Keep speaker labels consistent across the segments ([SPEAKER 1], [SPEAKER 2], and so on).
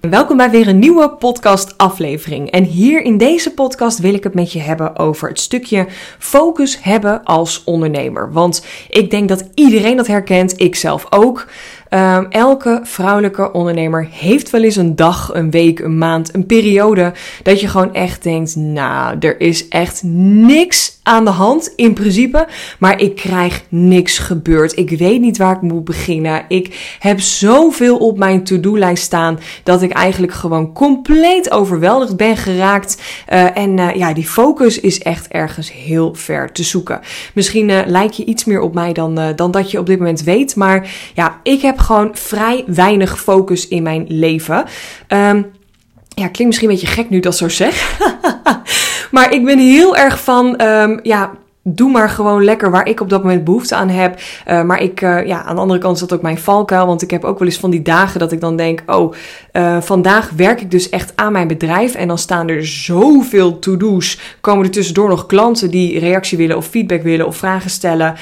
[SPEAKER 1] Welkom bij weer een nieuwe podcast aflevering. En hier in deze podcast wil ik het met je hebben over het stukje focus hebben als ondernemer. Want ik denk dat iedereen dat herkent, ik zelf ook. Um, elke vrouwelijke ondernemer heeft wel eens een dag, een week, een maand, een periode dat je gewoon echt denkt, nou, er is echt niks aan de hand in principe, maar ik krijg niks gebeurd. Ik weet niet waar ik moet beginnen. Ik heb zoveel op mijn to-do-lijst staan dat ik eigenlijk gewoon compleet overweldigd ben geraakt. Uh, en uh, ja, die focus is echt ergens heel ver te zoeken. Misschien uh, lijk je iets meer op mij dan, dan dat je op dit moment weet, maar ja, ik heb gewoon vrij weinig focus in mijn leven. Um, ja, klinkt misschien een beetje gek nu dat zo zeg. maar ik ben heel erg van, um, ja, doe maar gewoon lekker waar ik op dat moment behoefte aan heb. Uh, maar ik, uh, ja, aan de andere kant is dat ook mijn valkuil. Want ik heb ook wel eens van die dagen dat ik dan denk: oh, uh, vandaag werk ik dus echt aan mijn bedrijf. En dan staan er zoveel to-do's. Komen er tussendoor nog klanten die reactie willen of feedback willen of vragen stellen.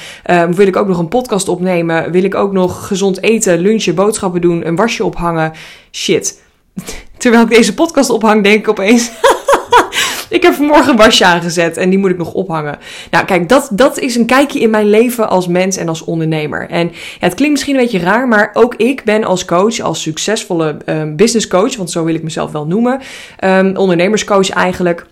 [SPEAKER 1] wil ik ook nog een podcast opnemen? Wil ik ook nog gezond eten, lunchen, boodschappen doen, een wasje ophangen? Shit. Terwijl ik deze podcast ophang, denk ik opeens. ik heb vanmorgen een wasje aangezet en die moet ik nog ophangen. Nou, kijk, dat, dat is een kijkje in mijn leven als mens en als ondernemer. En het klinkt misschien een beetje raar, maar ook ik ben als coach, als succesvolle um, business coach, want zo wil ik mezelf wel noemen, um, ondernemerscoach eigenlijk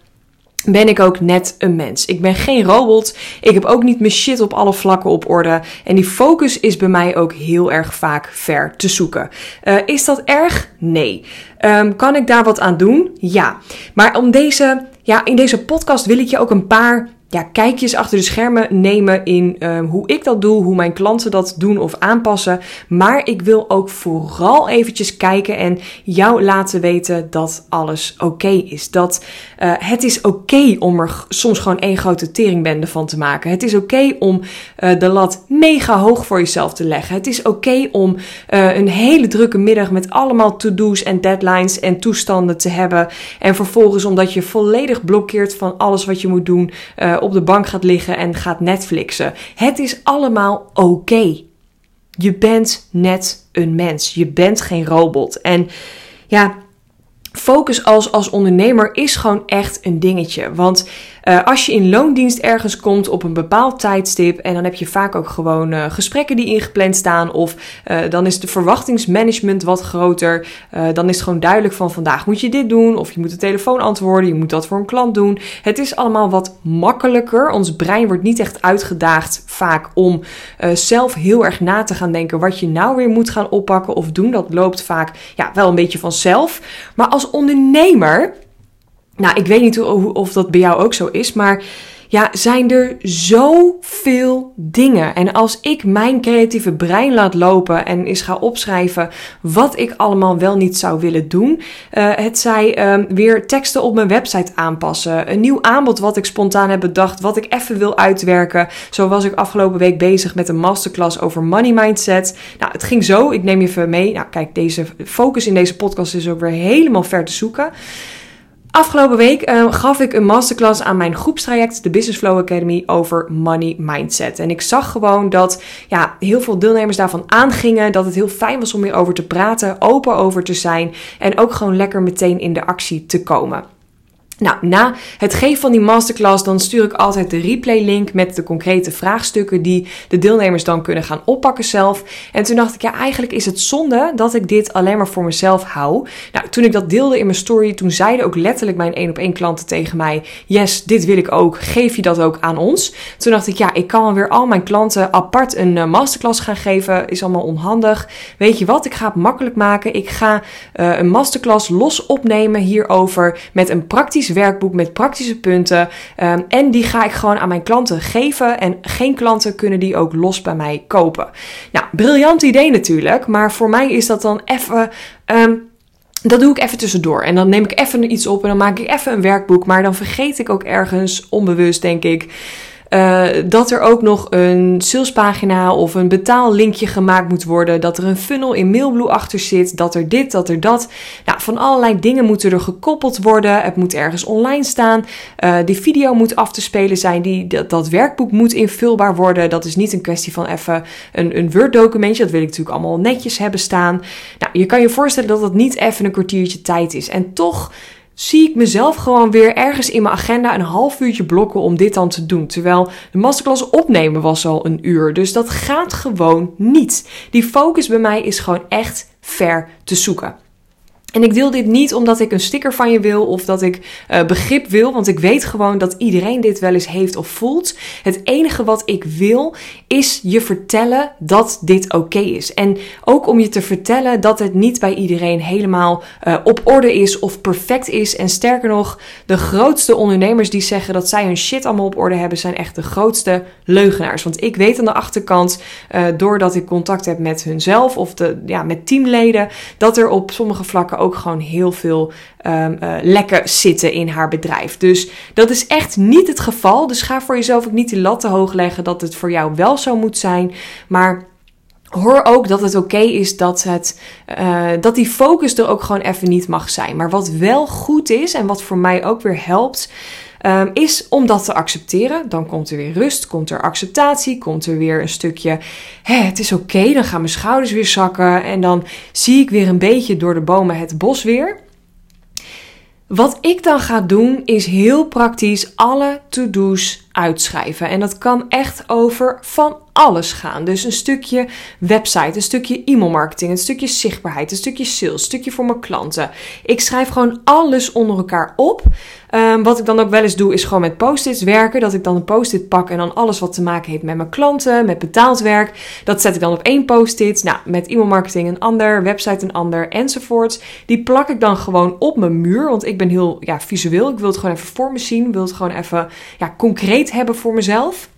[SPEAKER 1] ben ik ook net een mens. Ik ben geen robot. Ik heb ook niet mijn shit op alle vlakken op orde. En die focus is bij mij ook heel erg vaak ver te zoeken. Uh, is dat erg? Nee. Um, kan ik daar wat aan doen? Ja. Maar om deze, ja, in deze podcast wil ik je ook een paar ja, kijkjes achter de schermen nemen in um, hoe ik dat doe, hoe mijn klanten dat doen of aanpassen. Maar ik wil ook vooral eventjes kijken en jou laten weten dat alles oké is. Dat uh, het is oké om er soms gewoon één grote teringbende van te maken. Het is oké om uh, de lat mega hoog voor jezelf te leggen. Het is oké om uh, een hele drukke middag met allemaal to-do's en deadlines en toestanden te hebben. En vervolgens omdat je volledig blokkeert van alles wat je moet doen op de bank gaat liggen en gaat Netflixen. Het is allemaal oké. Je bent net een mens. Je bent geen robot. En ja, focus als, als ondernemer is gewoon echt een dingetje. Want uh, als je in loondienst ergens komt op een bepaald tijdstip en dan heb je vaak ook gewoon uh, gesprekken die ingepland staan of uh, dan is de verwachtingsmanagement wat groter. dan is het gewoon duidelijk van vandaag moet je dit doen of je moet de telefoon antwoorden, je moet dat voor een klant doen. Het is allemaal wat makkelijker. Ons brein wordt niet echt uitgedaagd vaak om zelf heel erg na te gaan denken wat je nou weer moet gaan oppakken of doen. Dat loopt vaak ja, wel een beetje vanzelf. Maar als ondernemer nou, ik weet niet of dat bij jou ook zo is, maar ja, zijn er zoveel dingen. En als ik mijn creatieve brein laat lopen en eens ga opschrijven wat ik allemaal wel niet zou willen doen. Uh, het zij um, weer teksten op mijn website aanpassen. Een nieuw aanbod wat ik spontaan heb bedacht, wat ik even wil uitwerken. Zo was ik afgelopen week bezig met een masterclass over money mindset. Nou, het ging zo. Ik neem je even mee. Nou, kijk, deze focus in deze podcast is ook weer helemaal ver te zoeken. Afgelopen week uh, gaf ik een masterclass aan mijn groepstraject, de Business Flow Academy, over money mindset. En ik zag gewoon dat ja, heel veel deelnemers daarvan aangingen. Dat het heel fijn was om hierover te praten, open over te zijn. En ook gewoon lekker meteen in de actie te komen. Nou, na het geven van die masterclass, dan stuur ik altijd de replay-link met de concrete vraagstukken die de deelnemers dan kunnen gaan oppakken zelf. En toen dacht ik, ja, eigenlijk is het zonde dat ik dit alleen maar voor mezelf hou. Nou, toen ik dat deelde in mijn story, toen zeiden ook letterlijk mijn één op één klanten tegen mij: Yes, dit wil ik ook. Geef je dat ook aan ons? Toen dacht ik, ja, ik kan weer al mijn klanten apart een uh, masterclass gaan geven. Is allemaal onhandig. Weet je wat? Ik ga het makkelijk maken. Ik ga uh, een masterclass los opnemen hierover met een praktisch werkboek met praktische punten. Um, en die ga ik gewoon aan mijn klanten geven. En geen klanten kunnen die ook los bij mij kopen. Nou, briljant idee natuurlijk. Maar voor mij is dat dan even. Um, dat doe ik even tussendoor. En dan neem ik even iets op en dan maak ik even een werkboek. Maar dan vergeet ik ook ergens onbewust, denk ik. Uh, dat er ook nog een salespagina of een betaallinkje gemaakt moet worden. Dat er een funnel in Mailblue achter zit. Dat er dit, dat er dat. Nou, van allerlei dingen moeten er gekoppeld worden. Het moet ergens online staan. Uh, die video moet af te spelen zijn. Die, dat, dat werkboek moet invulbaar worden. Dat is niet een kwestie van even een, een Word-documentje. Dat wil ik natuurlijk allemaal netjes hebben staan. Nou, je kan je voorstellen dat dat niet even een kwartiertje tijd is. En toch zie ik mezelf gewoon weer ergens in mijn agenda een half uurtje blokken om dit dan te doen. Terwijl de masterclass opnemen was al een uur. Dus dat gaat gewoon niet. Die focus bij mij is gewoon echt ver te zoeken. En ik deel dit niet omdat ik een sticker van je wil of dat ik uh, begrip wil, want ik weet gewoon dat iedereen dit wel eens heeft of voelt. Het enige wat ik wil is je vertellen dat dit oké is. En ook om je te vertellen dat het niet bij iedereen helemaal uh, op orde is of perfect is. En sterker nog, de grootste ondernemers die zeggen dat zij hun shit allemaal op orde hebben, zijn echt de grootste leugenaars. Want ik weet aan de achterkant, uh, doordat ik contact heb met hunzelf of de, ja, met teamleden, dat er op sommige vlakken ook gewoon heel veel um, uh, lekken zitten in haar bedrijf. Dus dat is echt niet het geval. Dus ga voor jezelf ook niet die lat te hoog leggen dat het voor jou wel zo moet zijn. Maar hoor ook dat het oké is dat, het, uh, dat die focus er ook gewoon even niet mag zijn. Maar wat wel goed is en wat voor mij ook weer helpt. Um, is om dat te accepteren. Dan komt er weer rust, komt er acceptatie, komt er weer een stukje. Het is oké, dan gaan mijn schouders weer zakken. En dan zie ik weer een beetje door de bomen het bos weer. Wat ik dan ga doen is heel praktisch alle to-do's uitschrijven. En dat kan echt over van alles gaan. Dus een stukje website, een stukje e-mailmarketing, een stukje zichtbaarheid, een stukje sales, een stukje voor mijn klanten. Ik schrijf gewoon alles onder elkaar op. Um, wat ik dan ook wel eens doe, is gewoon met post-its werken. Dat ik dan een post-it pak en dan alles wat te maken heeft met mijn klanten, met betaald werk. Dat zet ik dan op één post-it. Nou, met e-mailmarketing een ander, website een ander enzovoort. Die plak ik dan gewoon op mijn muur. Want ik ben heel ja, visueel. Ik wil het gewoon even voor me zien. Ik wil het gewoon even ja, concreet hebben voor mezelf.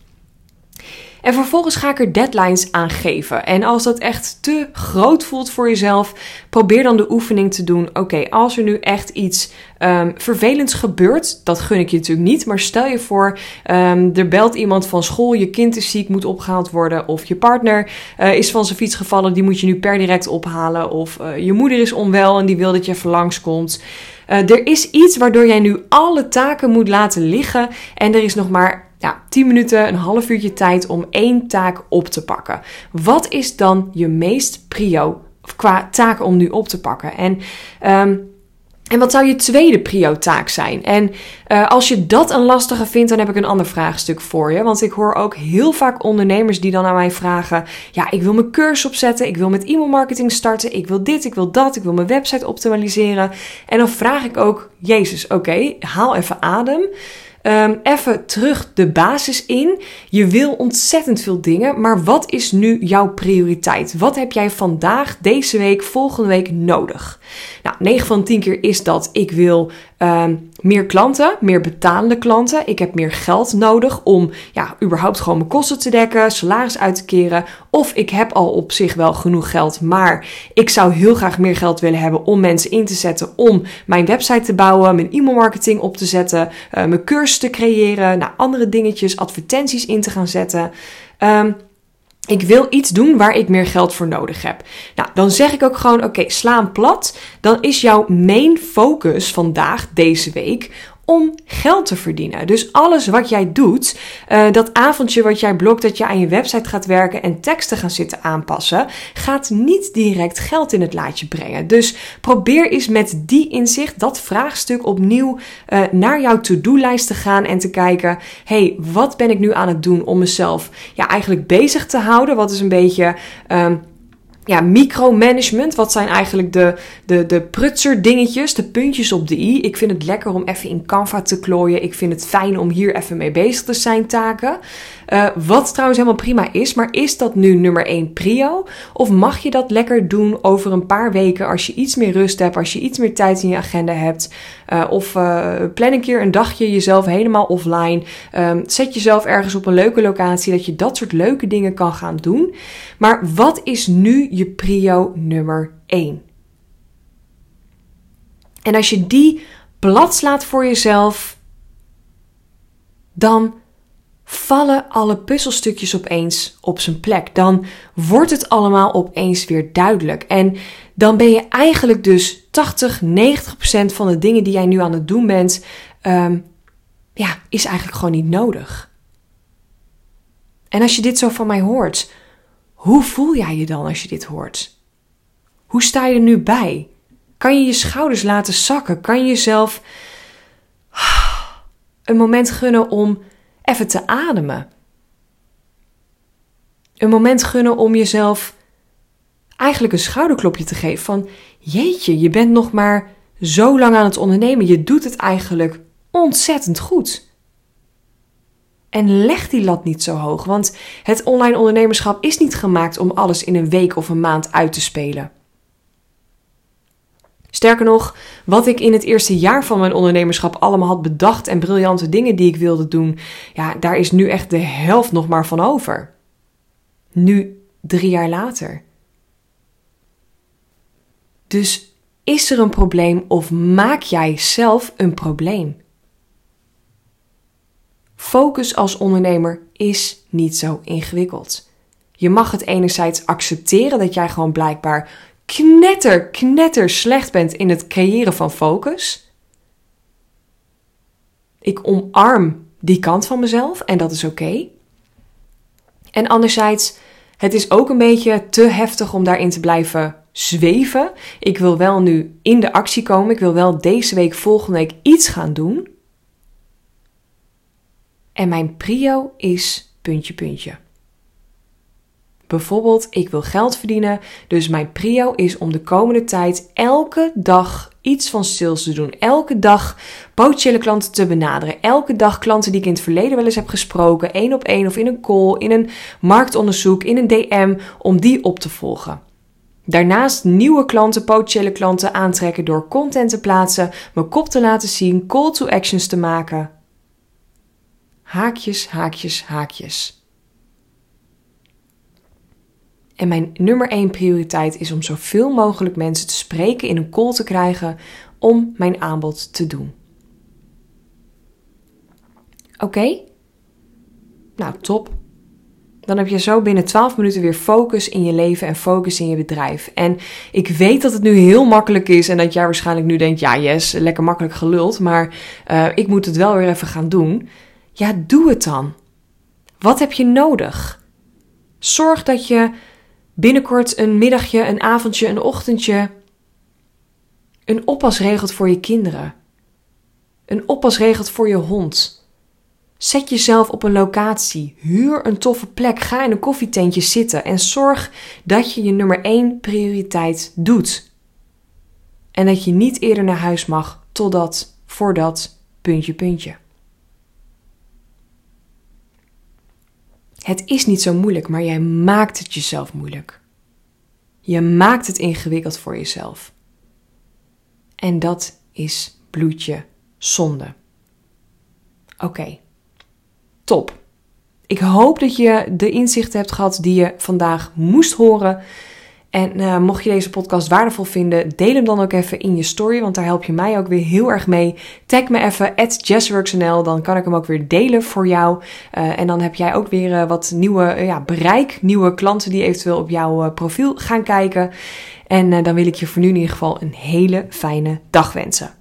[SPEAKER 1] En vervolgens ga ik er deadlines aan geven. En als dat echt te groot voelt voor jezelf, probeer dan de oefening te doen. Oké, als er nu echt iets um, vervelends gebeurt, dat gun ik je natuurlijk niet. Maar stel je voor, um, er belt iemand van school, je kind is ziek, moet opgehaald worden. Of je partner uh, is van zijn fiets gevallen, die moet je nu per direct ophalen. Of uh, je moeder is onwel en die wil dat je even langskomt. Uh, er is iets waardoor jij nu alle taken moet laten liggen. En er is nog maar ja, 10 minuten, een half uurtje tijd om één taak op te pakken. Wat is dan je meest prio qua taak om nu op te pakken? En, um, en wat zou je tweede prio-taak zijn? En uh, als je dat een lastige vindt, dan heb ik een ander vraagstuk voor je. Want ik hoor ook heel vaak ondernemers die dan aan mij vragen: Ja, ik wil mijn cursus opzetten, ik wil met e-mailmarketing starten, ik wil dit, ik wil dat, ik wil mijn website optimaliseren. En dan vraag ik ook: Jezus, oké, haal even adem. Um, even terug de basis in. Je wil ontzettend veel dingen, maar wat is nu jouw prioriteit? Wat heb jij vandaag, deze week, volgende week nodig? Nou, 9 van 10 keer is dat ik wil um, meer klanten, meer betalende klanten. Ik heb meer geld nodig om ja, überhaupt gewoon mijn kosten te dekken, salaris uit te keren. Of ik heb al op zich wel genoeg geld, maar ik zou heel graag meer geld willen hebben om mensen in te zetten om mijn website te bouwen, mijn e-mailmarketing op te zetten, uh, mijn cursus te creëren, nou, andere dingetjes, advertenties in te gaan zetten. Um, ik wil iets doen waar ik meer geld voor nodig heb. Nou, dan zeg ik ook gewoon: oké, okay, sla hem plat. Dan is jouw main focus vandaag, deze week, om geld te verdienen. Dus alles wat jij doet, uh, dat avondje wat jij blokt dat je aan je website gaat werken en teksten gaan zitten aanpassen, gaat niet direct geld in het laadje brengen. Dus probeer eens met die inzicht, dat vraagstuk opnieuw uh, naar jouw to-do-lijst te gaan en te kijken: hey, wat ben ik nu aan het doen om mezelf ja, eigenlijk bezig te houden? Wat is een beetje. Um, ja, micromanagement. Wat zijn eigenlijk de, de, de prutser dingetjes, de puntjes op de i? Ik vind het lekker om even in Canva te klooien. Ik vind het fijn om hier even mee bezig te zijn, taken. Uh, wat trouwens helemaal prima is, maar is dat nu nummer 1 prio? Of mag je dat lekker doen over een paar weken als je iets meer rust hebt, als je iets meer tijd in je agenda hebt? Uh, of uh, plan een keer een dagje jezelf helemaal offline. Um, zet jezelf ergens op een leuke locatie, dat je dat soort leuke dingen kan gaan doen. Maar wat is nu je prio nummer 1? En als je die plat slaat voor jezelf, dan vallen alle puzzelstukjes opeens op zijn plek. Dan wordt het allemaal opeens weer duidelijk. En dan ben je eigenlijk dus 80, 90 procent van de dingen die jij nu aan het doen bent, um, ja, is eigenlijk gewoon niet nodig. En als je dit zo van mij hoort, hoe voel jij je dan als je dit hoort? Hoe sta je er nu bij? Kan je je schouders laten zakken? Kan je jezelf een moment gunnen om even te ademen? Een moment gunnen om jezelf eigenlijk een schouderklopje te geven van jeetje, je bent nog maar zo lang aan het ondernemen. Je doet het eigenlijk ontzettend goed. En leg die lat niet zo hoog, want het online ondernemerschap is niet gemaakt om alles in een week of een maand uit te spelen. Sterker nog, wat ik in het eerste jaar van mijn ondernemerschap allemaal had bedacht en briljante dingen die ik wilde doen, ja, daar is nu echt de helft nog maar van over. Nu, drie jaar later. Dus is er een probleem of maak jij zelf een probleem? Focus als ondernemer is niet zo ingewikkeld. Je mag het enerzijds accepteren dat jij gewoon blijkbaar knetter, knetter slecht bent in het creëren van focus. Ik omarm die kant van mezelf en dat is oké. En anderzijds, het is ook een beetje te heftig om daarin te blijven zweven. Ik wil wel nu in de actie komen. Ik wil wel deze week, volgende week iets gaan doen. En mijn prio is puntje puntje. Bijvoorbeeld, ik wil geld verdienen, dus mijn prio is om de komende tijd elke dag iets van sales te doen. Elke dag potentiële klanten te benaderen. Elke dag klanten die ik in het verleden wel eens heb gesproken, één op één of in een call, in een marktonderzoek, in een DM, om die op te volgen. Daarnaast nieuwe klanten, potentiële klanten aantrekken door content te plaatsen, mijn kop te laten zien, call to actions te maken. Haakjes, haakjes, haakjes. En mijn nummer één prioriteit is om zoveel mogelijk mensen te spreken, in een call te krijgen om mijn aanbod te doen. Oké? Nou, top. Dan heb je zo binnen 12 minuten weer focus in je leven en focus in je bedrijf. En ik weet dat het nu heel makkelijk is en dat jij waarschijnlijk nu denkt: ja, yes, lekker makkelijk geluld, maar uh, ik moet het wel weer even gaan doen. Ja, doe het dan. Wat heb je nodig? Zorg dat je binnenkort een middagje, een avondje, een ochtendje een oppas regelt voor je kinderen. Een oppas regelt voor je hond. Zet jezelf op een locatie, huur een toffe plek, ga in een koffietentje zitten en zorg dat je je nummer 1 prioriteit doet. En dat je niet eerder naar huis mag totdat, voordat, puntje, puntje. Het is niet zo moeilijk, maar jij maakt het jezelf moeilijk. Je maakt het ingewikkeld voor jezelf. En dat is bloedje zonde. Oké, top. Ik hoop dat je de inzichten hebt gehad die je vandaag moest horen. En uh, mocht je deze podcast waardevol vinden, deel hem dan ook even in je story, want daar help je mij ook weer heel erg mee. Tag me even JessWorksNL, dan kan ik hem ook weer delen voor jou. Uh, en dan heb jij ook weer uh, wat nieuwe ja, bereik, nieuwe klanten die eventueel op jouw profiel gaan kijken. En dan wil ik je voor nu in ieder geval een hele fijne dag wensen.